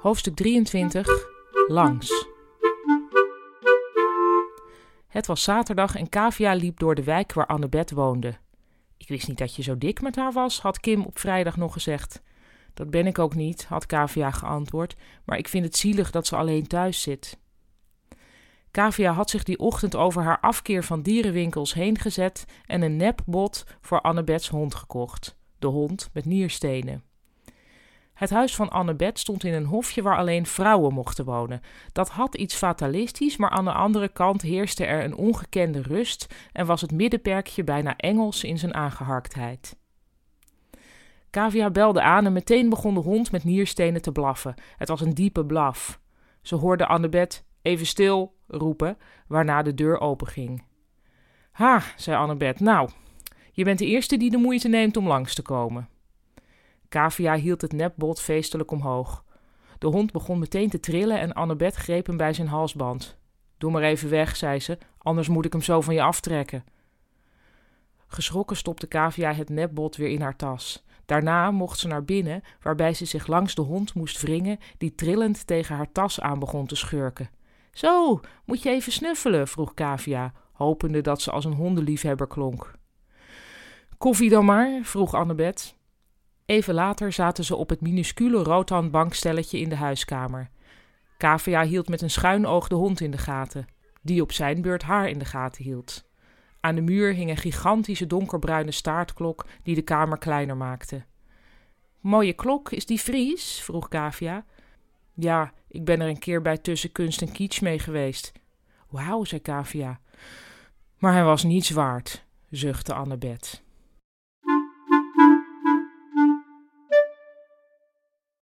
Hoofdstuk 23 Langs. Het was zaterdag en Kavia liep door de wijk waar Annabeth woonde. Ik wist niet dat je zo dik met haar was, had Kim op vrijdag nog gezegd. Dat ben ik ook niet, had Kavia geantwoord, maar ik vind het zielig dat ze alleen thuis zit. Kavia had zich die ochtend over haar afkeer van dierenwinkels heen gezet en een nepbot voor Annabeths hond gekocht. De hond met nierstenen. Het huis van Annabeth stond in een hofje waar alleen vrouwen mochten wonen. Dat had iets fatalistisch, maar aan de andere kant heerste er een ongekende rust en was het middenperkje bijna Engels in zijn aangeharktheid. Kavia belde aan en meteen begon de hond met nierstenen te blaffen. Het was een diepe blaf. Ze hoorde Annabeth even stil roepen, waarna de deur openging. Ha, zei Annabeth, nou, je bent de eerste die de moeite neemt om langs te komen. Kavia hield het nepbot feestelijk omhoog. De hond begon meteen te trillen en Annabeth greep hem bij zijn halsband. Doe maar even weg, zei ze, anders moet ik hem zo van je aftrekken. Geschrokken stopte Kavia het nepbot weer in haar tas. Daarna mocht ze naar binnen, waarbij ze zich langs de hond moest wringen, die trillend tegen haar tas aan begon te schurken. Zo, moet je even snuffelen? vroeg Kavia, hopende dat ze als een hondenliefhebber klonk. Koffie dan maar? vroeg Annabeth. Even later zaten ze op het minuscule roodhand bankstelletje in de huiskamer. Kavia hield met een schuin oog de hond in de gaten, die op zijn beurt haar in de gaten hield. Aan de muur hing een gigantische donkerbruine staartklok die de kamer kleiner maakte. Mooie klok, is die Fries? vroeg Kavia. Ja, ik ben er een keer bij tussen kunst en kitsch mee geweest. Wauw, zei Kavia. Maar hij was niets waard, zuchtte Annabeth.